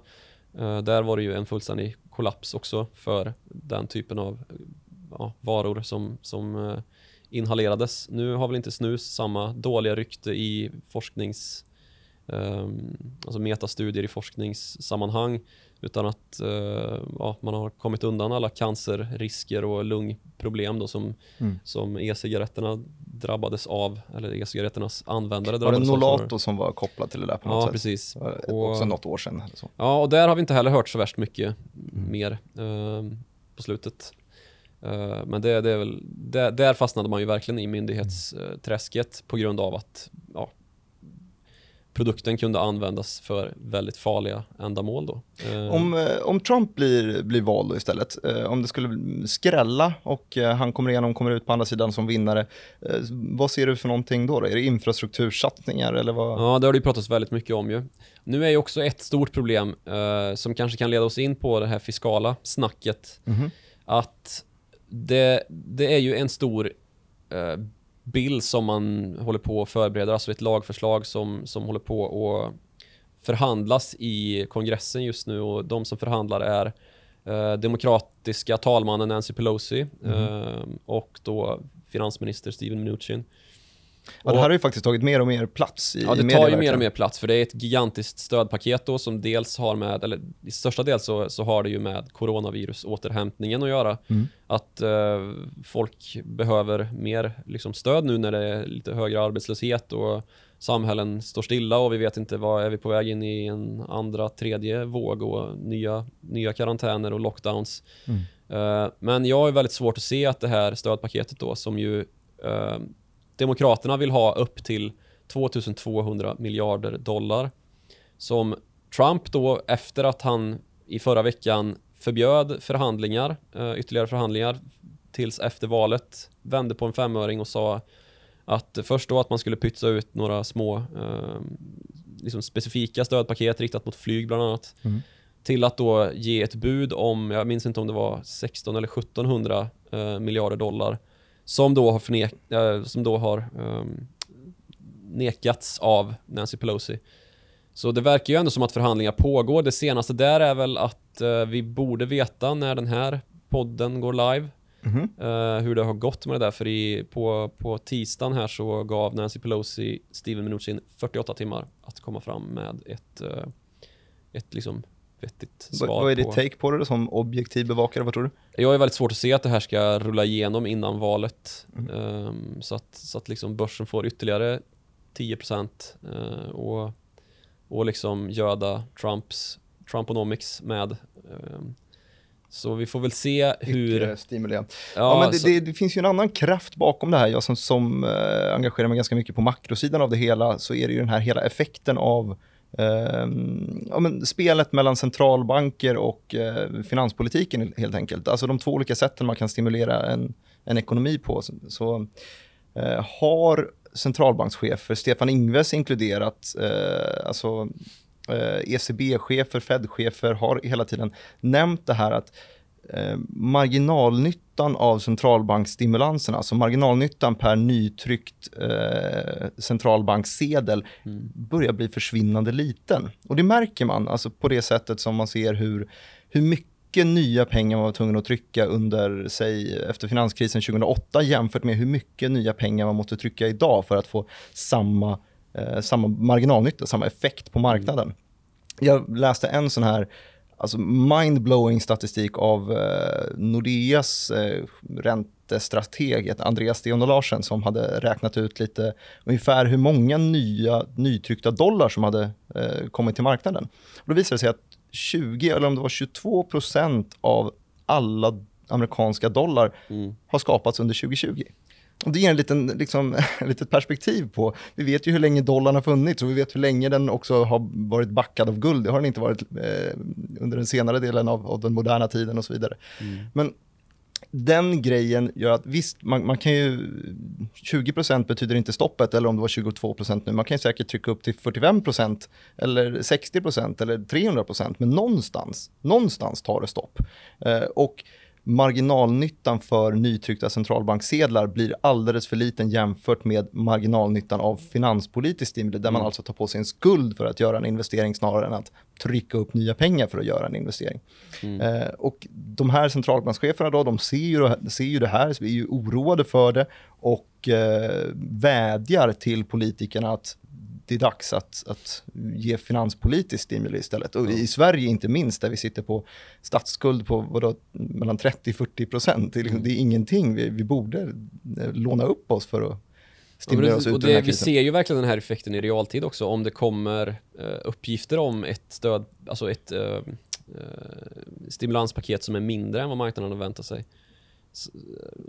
Uh, där var det ju en fullständig kollaps också för den typen av ja, varor som, som uh, inhalerades. Nu har väl inte snus samma dåliga rykte i forsknings um, alltså metastudier i forskningssammanhang utan att uh, ja, man har kommit undan alla cancerrisker och lungproblem då som, mm. som e-cigaretterna drabbades av, eller e-cigaretternas användare drabbades av. Var det Nolato som var kopplad till det där på något ja, sätt? precis. Och, också något år sedan. Eller så. Ja, och där har vi inte heller hört så värst mycket mm. mer uh, på slutet. Uh, men det, det är väl, där, där, fastnade man ju verkligen i myndighetsträsket på grund av att ja, produkten kunde användas för väldigt farliga ändamål. Då. Eh, om, eh, om Trump blir, blir vald istället, eh, om det skulle skrälla och han kommer igenom, kommer ut på andra sidan som vinnare, vad ser du för någonting då? då? Är det infrastruktursatsningar eller vad? Ja, det har det ju pratats väldigt mycket om ju. Nu är ju också ett stort problem eh, som kanske kan leda oss in på det här fiskala snacket, mm -hmm. att det, det är ju en stor eh, bill som man håller på att förbereda, alltså ett lagförslag som, som håller på att förhandlas i kongressen just nu och de som förhandlar är eh, demokratiska talmannen Nancy Pelosi mm. eh, och då finansminister Steven Mnuchin. Ja, det här har ju faktiskt tagit mer och mer plats i Ja, det tar ju mer och mer plats för det är ett gigantiskt stödpaket då som dels har med, eller i största del så, så har det ju med coronavirusåterhämtningen att göra. Mm. Att uh, folk behöver mer liksom, stöd nu när det är lite högre arbetslöshet och samhällen står stilla och vi vet inte vad är vi på väg in i en andra, tredje våg och nya, nya karantäner och lockdowns. Mm. Uh, men jag har väldigt svårt att se att det här stödpaketet då som ju uh, Demokraterna vill ha upp till 2200 miljarder dollar som Trump då efter att han i förra veckan förbjöd förhandlingar, uh, ytterligare förhandlingar tills efter valet vände på en femöring och sa att först då att man skulle pytsa ut några små uh, liksom specifika stödpaket riktat mot flyg bland annat mm. till att då ge ett bud om, jag minns inte om det var 16 eller 1700 uh, miljarder dollar som då har, förnek äh, som då har um, nekats av Nancy Pelosi. Så det verkar ju ändå som att förhandlingar pågår. Det senaste där är väl att uh, vi borde veta när den här podden går live. Mm -hmm. uh, hur det har gått med det där. För i, på, på tisdagen här så gav Nancy Pelosi Steven Mnuchin 48 timmar att komma fram med ett, uh, ett liksom vettigt svar Vad är ditt take på det som objektiv bevakare? Vad tror du? Jag är väldigt svårt att se att det här ska rulla igenom innan valet. Mm. Um, så att, så att liksom börsen får ytterligare 10% uh, eh, och, och liksom göda Trumps Trumponomics med. Um, så vi får väl se hur... Stimulera. Ja, ja men det, så... det, det, finns ju en annan kraft bakom det här. Jag som, som uh, engagerar mig ganska mycket på makrosidan av det hela, så är det ju den här hela effekten av Uh, ja, men spelet mellan centralbanker och uh, finanspolitiken helt enkelt. Alltså de två olika sätten man kan stimulera en, en ekonomi på. Så, så uh, har centralbankschefer, Stefan Ingves inkluderat, uh, alltså ECB-chefer, Fed-chefer har hela tiden nämnt det här att eh, marginalnyttan av centralbanksstimulanserna, alltså marginalnyttan per nytryckt eh, centralbankssedel mm. börjar bli försvinnande liten. Och det märker man alltså på det sättet som man ser hur, hur mycket nya pengar man var tvungen att trycka under, sig efter finanskrisen 2008 jämfört med hur mycket nya pengar man måste trycka idag för att få samma, eh, samma marginalnytta, samma effekt på marknaden. Jag läste en sån här alltså mindblowing statistik av eh, Nordeas eh, räntestrateg, Andreas Sten Larsen, som hade räknat ut lite ungefär hur många nya nytryckta dollar som hade eh, kommit till marknaden. Och då visade det sig att 20, eller om det var 22 procent av alla amerikanska dollar mm. har skapats under 2020. Och det ger en liten, liksom, litet perspektiv på, vi vet ju hur länge dollarn har funnits och vi vet hur länge den också har varit backad av guld. Det har den inte varit eh, under den senare delen av, av, den moderna tiden och så vidare. Mm. Men den grejen gör att visst, man, man, kan ju, 20% betyder inte stoppet eller om det var 22% nu, man kan ju säkert trycka upp till 45% eller 60% eller 300% men någonstans, någonstans tar det stopp. Eh, och marginalnyttan för nytryckta centralbanksedlar blir alldeles för liten jämfört med marginalnyttan av finanspolitisk stimuli, där man mm. alltså tar på sig en skuld för att göra en investering snarare än att trycka upp nya pengar för att göra en investering. Mm. Eh, och de här centralbankscheferna då, de ser ju, ser ju det här, så vi är ju oroade för det och eh, vädjar till politikerna att det är dags att, att ge finanspolitisk stimuli istället. Och i Sverige inte minst, där vi sitter på statsskuld på vadå, mellan 30-40 procent. Det, är liksom, mm. det är ingenting. Vi, vi borde eh, låna upp oss för att stimulera ja, oss ut och det, ur den här krisen. Vi ser ju verkligen den här effekten i realtid också. Om det kommer uh, uppgifter om ett stöd, alltså ett uh, uh, stimulanspaket som är mindre än vad marknaden har väntat sig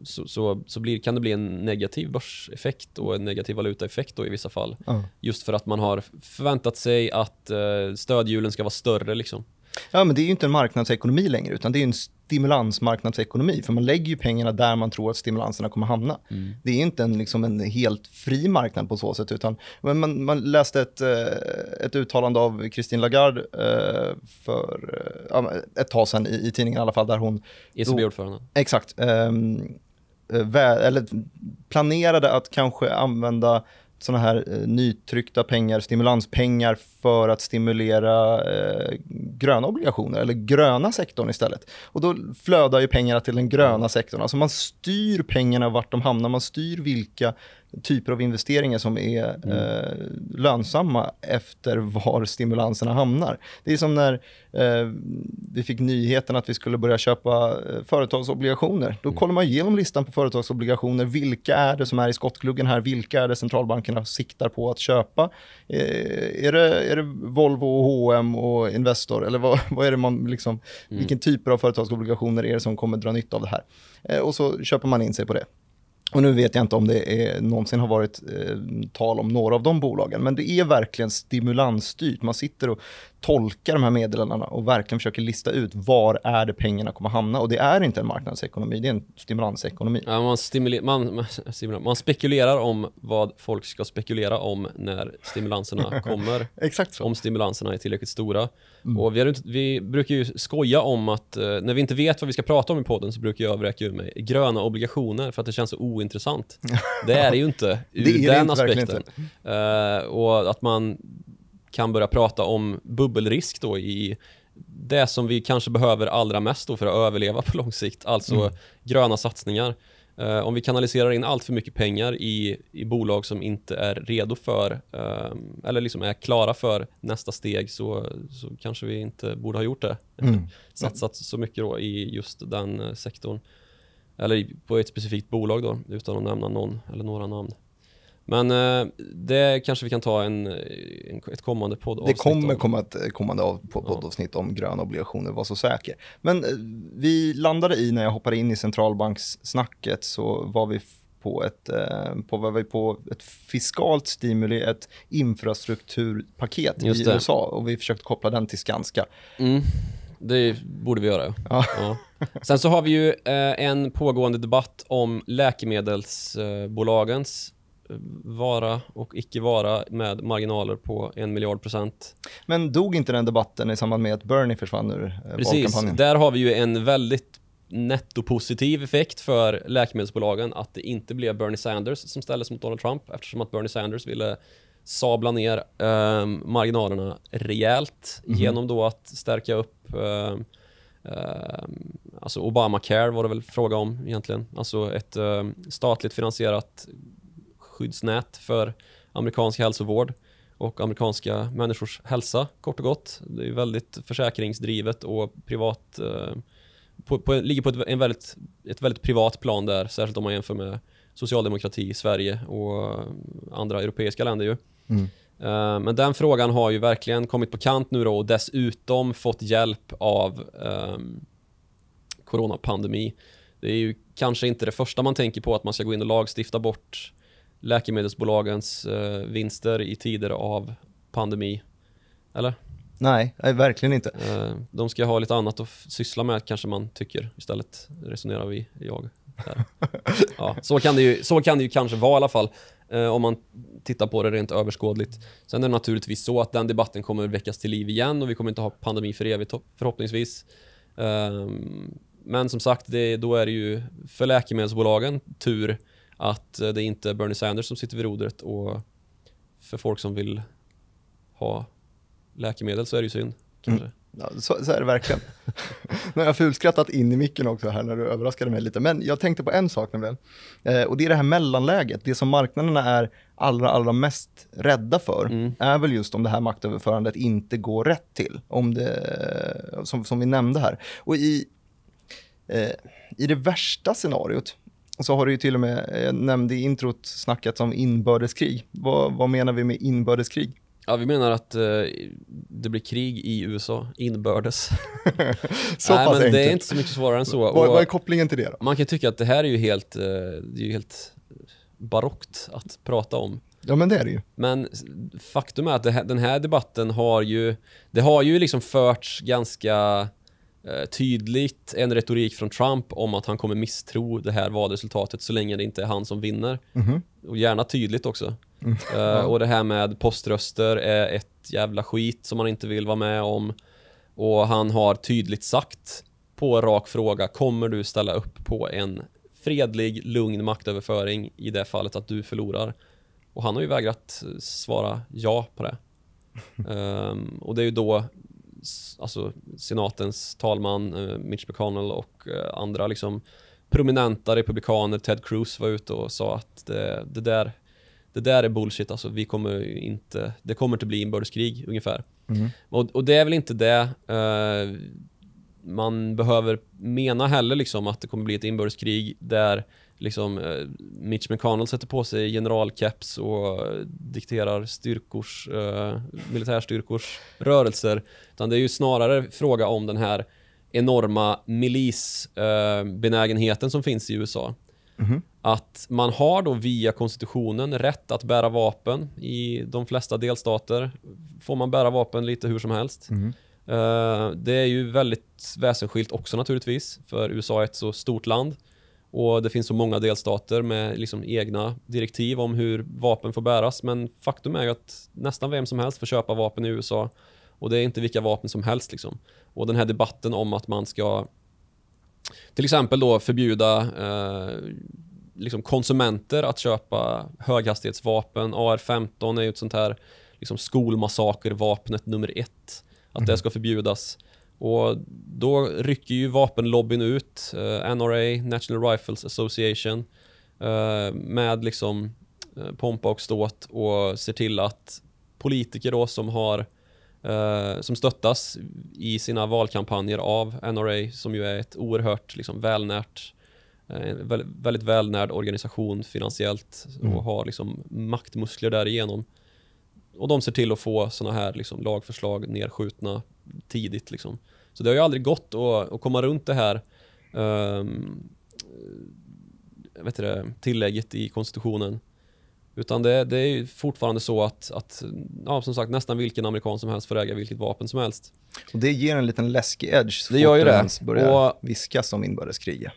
så, så, så blir, kan det bli en negativ börseffekt och en negativ valutaeffekt då i vissa fall. Ja. Just för att man har förväntat sig att eh, stödhjulen ska vara större liksom. Ja, men det är ju inte en marknadsekonomi längre, utan det är en stimulansmarknadsekonomi. För man lägger ju pengarna där man tror att stimulanserna kommer hamna. Mm. Det är inte en, liksom en helt fri marknad på så sätt, utan men man, man läste ett, eh, ett uttalande av Christine Lagarde eh, för eh, ett tag sedan i, i tidningen i alla fall, där hon... ECB-ordförande. Exakt. ehm, eh, vä- eller planerade att kanske använda sådana här nytryckta pengar, stimulanspengar för att stimulera eh, gröna obligationer eller gröna sektorn istället. Och då flödar ju pengarna till den gröna sektorn. Alltså man styr pengarna vart de hamnar, man styr vilka typer av investeringar som är eh, lönsamma efter var stimulanserna hamnar. Det är som när eh, vi fick nyheten att vi skulle börja köpa eh, företagsobligationer. Då kollar man igenom listan på företagsobligationer. Vilka är det som är i skottgluggen här? Vilka är det centralbankerna siktar på att köpa? Eh, är, det, är det Volvo, och H&M och Investor? Eller vad, vad är det man liksom, vilken typer av företagsobligationer är det som kommer dra nytta av det här? Eh, och så köper man in sig på det. Och nu vet jag inte om det är, någonsin har varit eh, tal om några av de bolagen, men det är verkligen stimulansstyrt. Man sitter och tolkar de här meddelandena och verkligen försöker lista ut var är det pengarna kommer hamna. Och det är inte en marknadsekonomi, det är en stimulansekonomi. Ja, man, stimuler- man, man, man spekulerar om vad folk ska spekulera om när stimulanserna kommer. Exakt så. om stimulanserna är tillräckligt stora. Och vi, har, vi brukar ju skoja om att eh, när vi inte vet vad vi ska prata om i podden så brukar jag vräka ur mig gröna obligationer för att det känns så ointressant. Det är det ju inte ur Det är det den verkligen aspekten. Eh, och att man kan börja prata om bubbelrisk då i det som vi kanske behöver allra mest för att överleva på lång sikt, alltså gröna satsningar. Eh, om vi kanaliserar in allt för mycket pengar i, i bolag som inte är redo för, eh, eller liksom är klara för nästa steg så, så kanske vi inte borde ha gjort det. Satsat så mycket då i just den eh, sektorn. Eller i- på ett specifikt bolag då, utan att nämna någon eller några namn. Men eh, det kanske vi kan ta en, en, ett kommande Det poddavsnitt kommer om. komma ett kommande av, på, poddavsnitt om gröna obligationer, var så säker. Men eh, vi landade i, när jag hoppade in i centralbankssnacket, så var vi på ett, eh, på, var vi på ett fiskalt stimuli, ett infrastrukturpaket i Just det. USA och vi försökte koppla den till Skanska. Mm, det borde vi göra. Ja. Ja. Sen så har vi ju eh, en pågående debatt om läkemedelsbolagens eh, vara och icke vara med marginaler på en miljard procent. Men dog inte den debatten i samband med att Bernie försvann ur eh, Precis, valkampanjen? där har vi ju en väldigt nettopositiv effekt för läkemedelsbolagen att det inte blev Bernie Sanders som ställdes mot Donald Trump eftersom att Bernie Sanders ville sabla ner eh, marginalerna rejält genom då att stärka upp eh, eh, alltså Obamacare var det väl fråga om egentligen. Alltså ett eh, statligt finansierat skyddsnät för amerikansk hälsovård och amerikanska människors hälsa kort och gott. Det är väldigt försäkringsdrivet och privat eh, på, på, ligger på ett, en väldigt, ett väldigt privat plan där, särskilt om man jämför med socialdemokrati i Sverige och andra europeiska länder ju. Mm. Eh, Men den frågan har ju verkligen kommit på kant nu då och dessutom fått hjälp av um, coronapandemi. Det är ju kanske inte det första man tänker på att man ska gå in och lagstifta bort läkemedelsbolagens eh, vinster i tider av pandemi. Eller? Nej, nej, verkligen inte. Eh, de ska ha lite annat att syssla med kanske man tycker istället, resonerar vi, jag. Ja, så, kan det ju, så kan det ju kanske vara i alla fall, Eh, om man tittar på det rent överskådligt. Sen är det naturligtvis så att den debatten kommer väckas till liv igen och vi kommer inte ha pandemi för evigt förhoppningsvis. Ehm, men som sagt, det, då är det ju för läkemedelsbolagen tur att eh, det inte är Bernie Sanders som sitter vid rodret och för folk som vill ha läkemedel så är det ju synd kanske. Mm. Ja, så, så är det verkligen. nu har jag fulskrattat in i micken också här när du överraskade mig lite. Men jag tänkte på en sak nämligen. Eh, och det är det här mellanläget. Det som marknaderna är allra, allra mest rädda för Mm. är väl just om det här maktöverförandet inte går rätt till. Om det, som, som vi nämnde här. Och i, eh, i det värsta scenariot så har du ju till och med, jag nämnde i introt snackat om inbördeskrig. Vad, vad menar vi med inbördeskrig? Ja, vi menar att eh, det blir krig i USA inbördes. så Nej, pass men enkelt. det är inte så mycket svårare än så. vad, vad är kopplingen till det då? man kan tycka att det här är ju helt, eh, det är ju helt barockt att prata om. Ja men det är det ju. Men faktum är att här, den här debatten har ju, det har ju liksom förts ganska eh, tydligt en retorik från Trump om att han kommer misstro det här valresultatet så länge det inte är han som vinner. Mhm. Och gärna tydligt också. Eh, och det här med poströster är ett jävla skit som man inte vill vara med om. Och han har tydligt sagt på rak fråga, kommer du ställa upp på en fredlig, lugn maktöverföring i det fallet att du förlorar? Och han har ju vägrat svara ja på det. Ehm, och det är ju då alltså, senatens talman eh, Mitch McConnell och eh, andra liksom prominenta republikaner, Ted Cruz var ute och sa att det, det, där, det där är bullshit, alltså vi kommer inte, det kommer inte bli inbördeskrig ungefär. Mm. Och, och det är väl inte det eh, man behöver mena heller liksom att det kommer bli ett inbördeskrig där liksom eh, Mitch McConnell sätter på sig generalkeps och eh, dikterar styrkors, militärstyrkors rörelser. Utan det är ju snarare fråga om den här enorma milisbenägenheten benägenheten som finns i USA. Mhm. Att man har då via konstitutionen rätt att bära vapen i de flesta delstater. Får man bära vapen lite hur som helst. Mhm. Eh, det är ju väldigt väsensskilt också naturligtvis, för USA är ett så stort land. Och det finns så många delstater med liksom egna direktiv om hur vapen får bäras. Men faktum är ju att nästan vem som helst får köpa vapen i USA. Och det är inte vilka vapen som helst liksom. Och den här debatten om att man ska till exempel då förbjuda eh, liksom konsumenter att köpa höghastighetsvapen. AR-15 är ju ett sånt här liksom skolmassakervapnet nummer ett. Att det ska förbjudas. Och då rycker ju vapenlobbyn ut, eh, NRA, National Rifles Association, eh, med liksom eh, pompa och ståt och ser till att politiker då som har eh, som stöttas i sina valkampanjer av NRA som ju är ett oerhört liksom, välnärt eh, väldigt, väldigt välnärd organisation finansiellt och Mm. har liksom maktmuskler därigenom. Och de ser till att få sådana här liksom, lagförslag nedskjutna tidigt. Liksom. Så det har ju aldrig gått att, att komma runt det här um, vet du det, tillägget i konstitutionen. Utan det, det är fortfarande så att, att ja, som sagt, nästan vilken amerikan som helst får äga vilket vapen som helst. Och det ger en liten läskig edge så Det gör ju det ens börjar Och- viskas om inbördeskrig.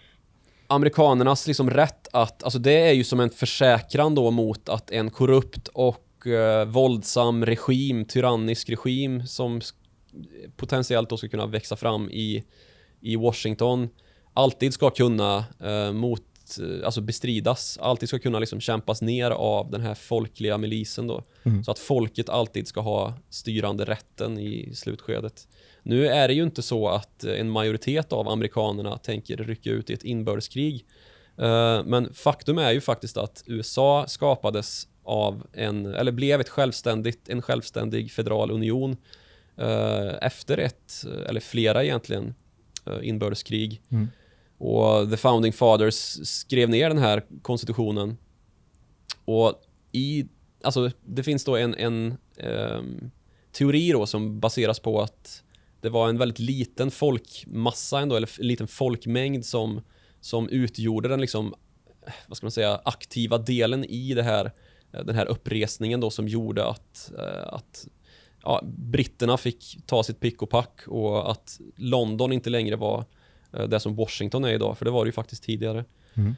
amerikanernas liksom rätt att, alltså det är ju som en försäkran då mot att en korrupt och eh, våldsam regim, tyrannisk regim som potentiellt då ska kunna växa fram i, i Washington alltid ska kunna eh, mot, eh, alltså bestridas, alltid ska kunna liksom kämpas ner av den här folkliga milisen då. Mm. Så att folket alltid ska ha styrande rätten i slutskedet. Nu är det ju inte så att eh, en majoritet av amerikanerna tänker rycka ut i ett inbördeskrig. Eh, Men faktum är ju faktiskt att USA skapades av en, eller blev ett självständigt, en självständig federal union efter ett, eller flera egentligen, inbördeskrig. Mm. Och the founding fathers skrev ner den här konstitutionen. Och i, alltså det finns då en, en um, teori då som baseras på att det var en väldigt liten folkmassa ändå, eller en liten folkmängd som, som utgjorde den liksom, vad ska man säga, aktiva delen i det här, den här uppresningen då som gjorde att, eh, att ja, britterna fick ta sitt pick och pack och att London inte längre var det som Washington är idag, för det var det ju faktiskt tidigare. Mm.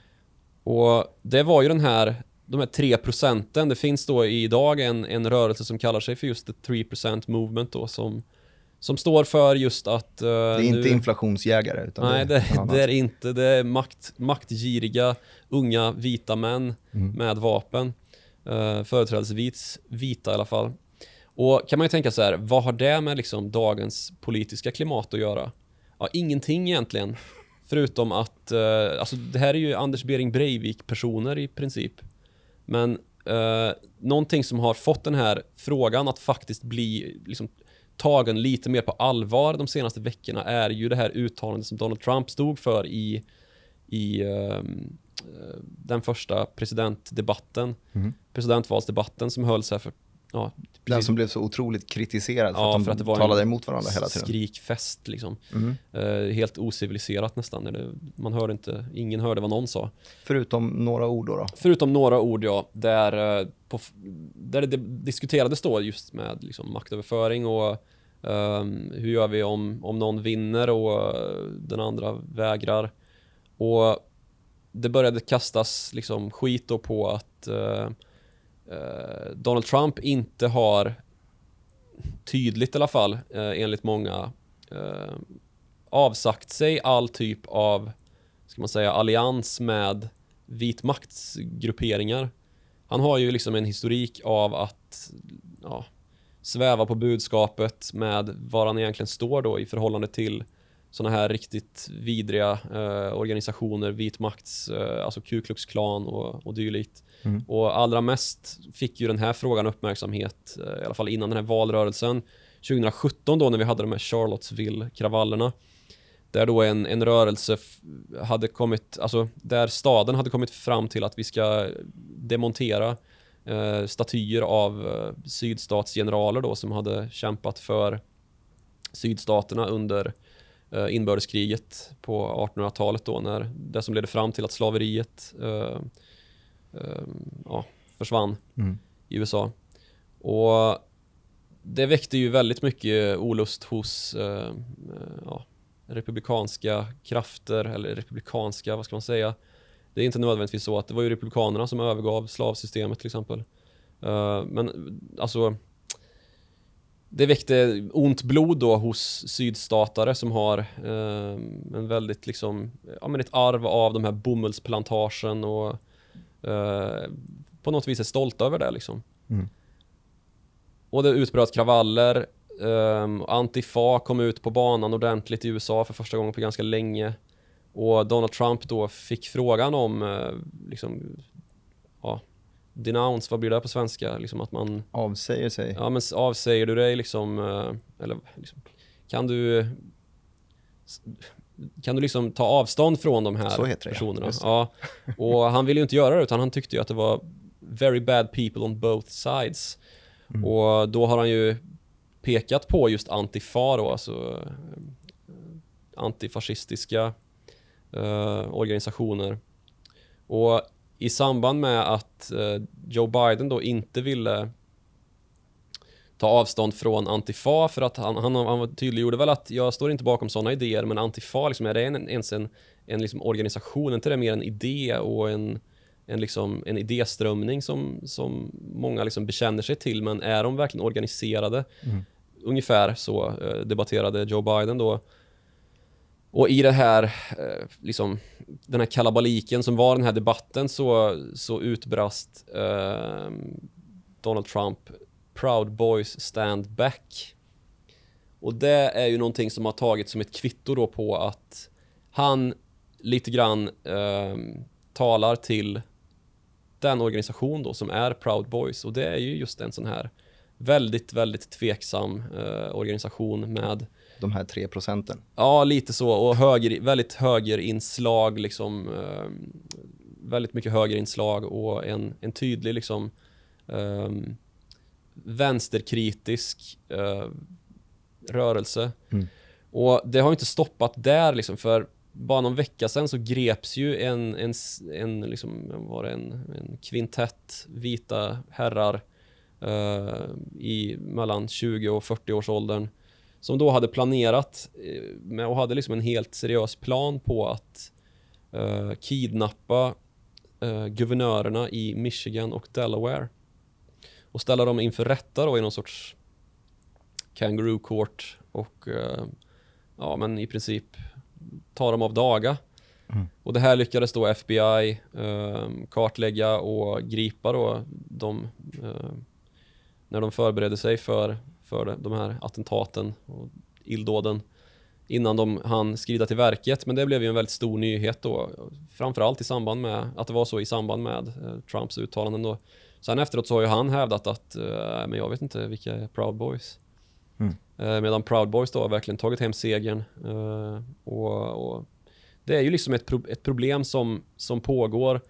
Och det var ju den här, de här 3 procenten, det finns då idag en, en rörelse som kallar sig för just the 3% movement då som, som står för just att... eh, Det är inte nu, inflationsjägare. Utan Nej, det, det, är annat. det är det inte. Det är makt, maktgiriga unga vita män Mm. med vapen. Uh, företrädesvis vita i alla fall. Och kan man ju tänka så här, vad har det med liksom dagens politiska klimat att göra? Ja, ingenting egentligen. Förutom att, eh, alltså det här är ju Anders Bering Breivik-personer i princip. Men eh, någonting som har fått den här frågan att faktiskt bli liksom, tagen lite mer på allvar de senaste veckorna är ju det här uttalandet som Donald Trump stod för i, i ehm, eh, den första presidentdebatten, Mhm. presidentvalsdebatten som hölls här för ja, Den som blev så otroligt kritiserad för Ja, att de för att det var talade emot varandra hela tiden. skrikfest liksom. Mm. Eh, helt ociviliserat nästan. Man hörde inte, ingen hörde vad någon sa. Förutom några ord då. då. Förutom några ord ja, där, eh, på, där det diskuterades då just med liksom, maktöverföring och ehm, hur gör vi om, om någon vinner och eh, den andra vägrar. Och det började kastas liksom skit på att Eh, Donald Trump inte har tydligt i alla fall eh, enligt många eh, avsagt sig all typ av ska man säga allians med vitmaktsgrupperingar. Han har ju liksom en historik av att ja, sväva på budskapet med var han egentligen står då i förhållande till sådana här riktigt vidriga eh, organisationer, vitmakts, eh, alltså Ku Klux Klan och, och dylikt. Mm. Och allra mest fick ju den här frågan uppmärksamhet, eh, i alla fall innan den här valrörelsen, 2017 då när vi hade de här Charlottesville-kravallerna. Där då en, en rörelse hade kommit, alltså där staden hade kommit fram till att vi ska demontera eh, statyer av eh, sydstatsgeneraler då som hade kämpat för sydstaterna under inbördeskriget på 1800-talet då när det som ledde fram till att slaveriet eh, eh, ja, försvann Mm. i USA. Och det väckte ju väldigt mycket olust hos eh, eh, ja, republikanska krafter, eller republikanska, vad ska man säga? Det är inte nödvändigtvis så att det var ju republikanerna som övergav slavsystemet till exempel. Eh, men alltså det väckte ont blod då hos sydstatare som har eh, en väldigt liksom, ja men ett arv av de här bomullsplantagen och eh, på något vis är stolta över det liksom. Mm. Och det utbröt kravaller. Um, Antifa kom ut på banan ordentligt i USA för första gången på ganska länge. Och Donald Trump då fick frågan om, eh, liksom, ja, denounce, vad blir det på svenska? Liksom att man, Avsäger sig. ja men avsäger du dig liksom, eh, eller liksom, kan du kan du liksom ta avstånd från de här det, ja. personerna? Det. Ja. Och han ville ju inte göra det utan han tyckte ju att det var very bad people on both sides. Mm. Och då har han ju pekat på just Antifa då, alltså eh, antifascistiska eh, organisationer. Och i samband med att eh, Joe Biden då inte ville ta avstånd från Antifa för att han, han, han tydliggjorde väl att jag står inte bakom sådana idéer men Antifa, liksom, är det en, ens en, en liksom organisation? Inte det mer en idé och en, en, liksom, en idéströmning som, som många liksom bekänner sig till men är de verkligen organiserade? Mm. Ungefär så eh, debatterade Joe Biden då. Och i det här, eh, liksom, den här kalabaliken som var den här debatten så, så utbrast eh, Donald Trump Proud Boys Stand Back. Och det är ju någonting som har tagits som ett kvitto då på att han lite grann eh, talar till den organisation då som är Proud Boys och det är ju just en sån här väldigt, väldigt tveksam eh, organisation med de här tre procenten. Ja, lite så. Och höger, väldigt högerinslag, liksom. Eh, väldigt mycket högerinslag och en, en tydlig, liksom, eh, vänsterkritisk eh, rörelse. Mm. Och det har inte stoppat där, liksom, för bara någon vecka sedan så greps ju en, en, en, liksom, var det, en, en kvintett vita herrar eh, i mellan 20 och 40 års åldern som då hade planerat eh, med, och hade liksom en helt seriös plan på att eh, kidnappa eh, guvernörerna i Michigan och Delaware och ställa dem inför rätta då i någon sorts kangaroo court och eh, ja men i princip ta dem av daga. Mm. Och det här lyckades då FBI eh, kartlägga och gripa då de när de förberedde sig för, för det- de här attentaten och illdåden innan de hann skrida till verket. Men det blev ju en väldigt stor nyhet då, framförallt i samband med att det var så i samband med eh, Trumps uttalanden då. Sen efteråt så har ju han hävdat att, eh, men jag vet inte vilka är Proud Boys. Mm. Eh, medan Proud Boys då har verkligen tagit hem segern. Eh, och, och det är ju liksom ett, pro- ett problem som, som pågår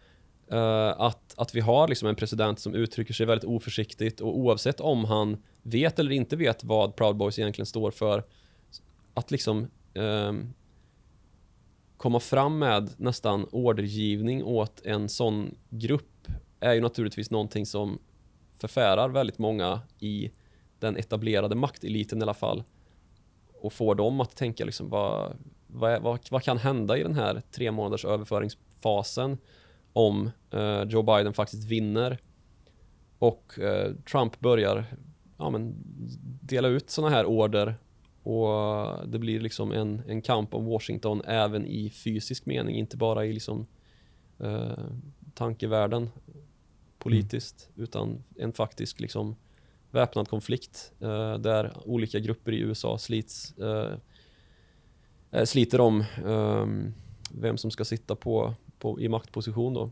Uh, att, att vi har liksom en president som uttrycker sig väldigt oförsiktigt och oavsett om han vet eller inte vet vad Proud Boys egentligen står för, att liksom uh, komma fram med nästan ordergivning åt en sån grupp är ju naturligtvis någonting som förfärar väldigt många i den etablerade makteliten i alla fall och får dem att tänka liksom vad, vad, vad, vad kan hända i den här tre månaders överföringsfasen? Om eh, Joe Biden faktiskt vinner och eh, Trump börjar ja, men, dela ut sådana här order och det blir liksom en, en kamp om Washington även i fysisk mening, inte bara i liksom eh, tankevärlden politiskt, mm. utan en faktisk liksom väpnad konflikt eh, där olika grupper i USA slits, eh, eh, sliter om ehm, vem som ska sitta på, på, i maktposition då.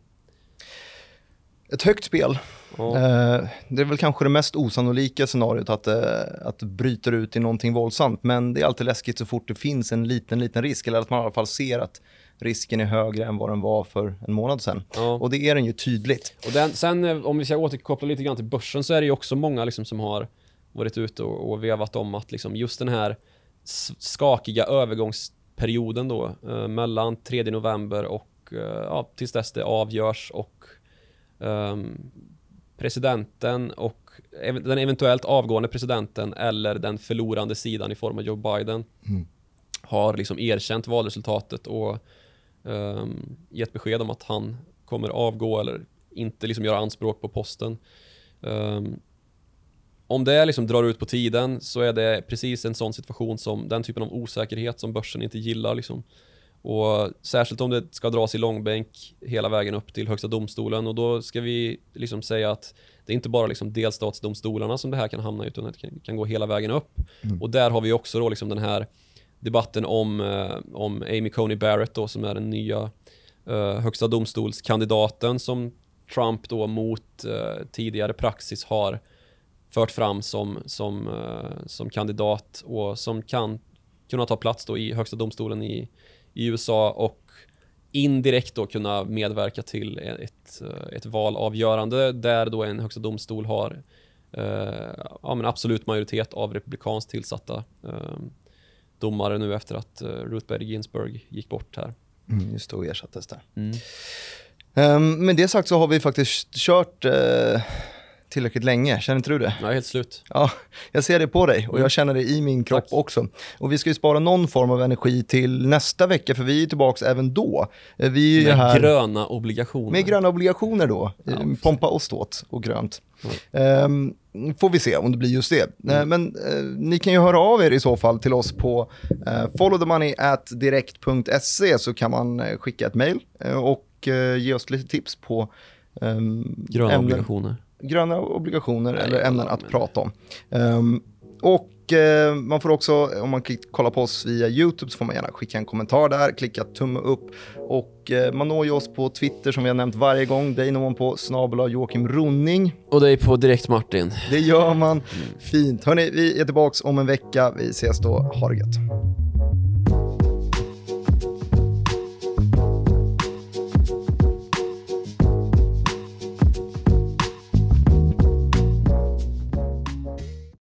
Ett högt spel. Ja. Eh, det är väl kanske det mest osannolika scenariot att, eh, att det bryter ut i någonting våldsamt. Men det är alltid läskigt så fort det finns en liten, liten risk. Eller att man i alla fall ser att risken är högre än vad den var för en månad sedan. Ja. Och det är den ju tydligt. Och den, sen eh, om vi ska återkoppla lite grann till börsen så är det ju också många liksom som har varit ute och, och vevat om att liksom just den här skakiga övergångsperioden då eh, mellan 3 november och eh, ja, tills dess det avgörs och um, presidenten och ev den eventuellt avgående presidenten eller den förlorande sidan i form av Joe Biden mm. har liksom erkänt valresultatet och um, gett besked om att han kommer avgå eller inte liksom göra anspråk på posten. Um, om det liksom drar ut på tiden så är det precis en sån situation som den typen av osäkerhet som börsen inte gillar. Liksom. Och särskilt om det ska dras i långbänk hela vägen upp till högsta domstolen och då ska vi liksom säga att det är inte bara liksom delstatsdomstolarna som det här kan hamna i utan det kan, gå hela vägen upp. Mm. Och där har vi också då liksom den här debatten om, eh, om Amy Coney Barrett då, som är den nya eh, högsta domstolskandidaten som Trump då mot eh, tidigare praxis har fört fram som, som, eh, som kandidat och som kan kunna ta plats då i högsta domstolen i, i USA och indirekt då kunna medverka till ett, eh, ett valavgörande där då en högsta domstol har eh, ja, men absolut majoritet av republikanskt tillsatta eh, domare nu efter att uh, Ruth Bader Ginsburg gick bort här. Mm, just det, och ersattes där. Mm. Um, med det sagt så har vi faktiskt kört uh, tillräckligt länge, känner inte du det? Jag är helt slut. Ja, jag ser det på dig och jag mm. känner det i min kropp Tack. också. Och vi ska ju spara någon form av energi till nästa vecka, för vi är tillbaka även då. Eh, vi är med här... gröna obligationer. Med gröna obligationer då. Ja. Pompa och ståt och grönt. Mm. Um, får vi se om det blir just det. Mm. Uh, men uh, ni kan ju höra av er i så fall till oss på uh, followthemoney.direkt.se så kan man skicka ett mail och ge oss lite tips på um, gröna ämnen. obligationer gröna obligationer Nej, eller ämnen att prata om. Um, och eh, man får också, om man kollar på oss via YouTube så får man gärna skicka en kommentar där, klicka tumme upp och eh, man når ju oss på Twitter som vi har nämnt varje gång. Dig når man på snabel Joakim Ronning. Och dig på Direkt Martin. Det gör man. Mm. Fint. Hörni, vi är tillbaka om en vecka. Vi ses då. Ha det gött.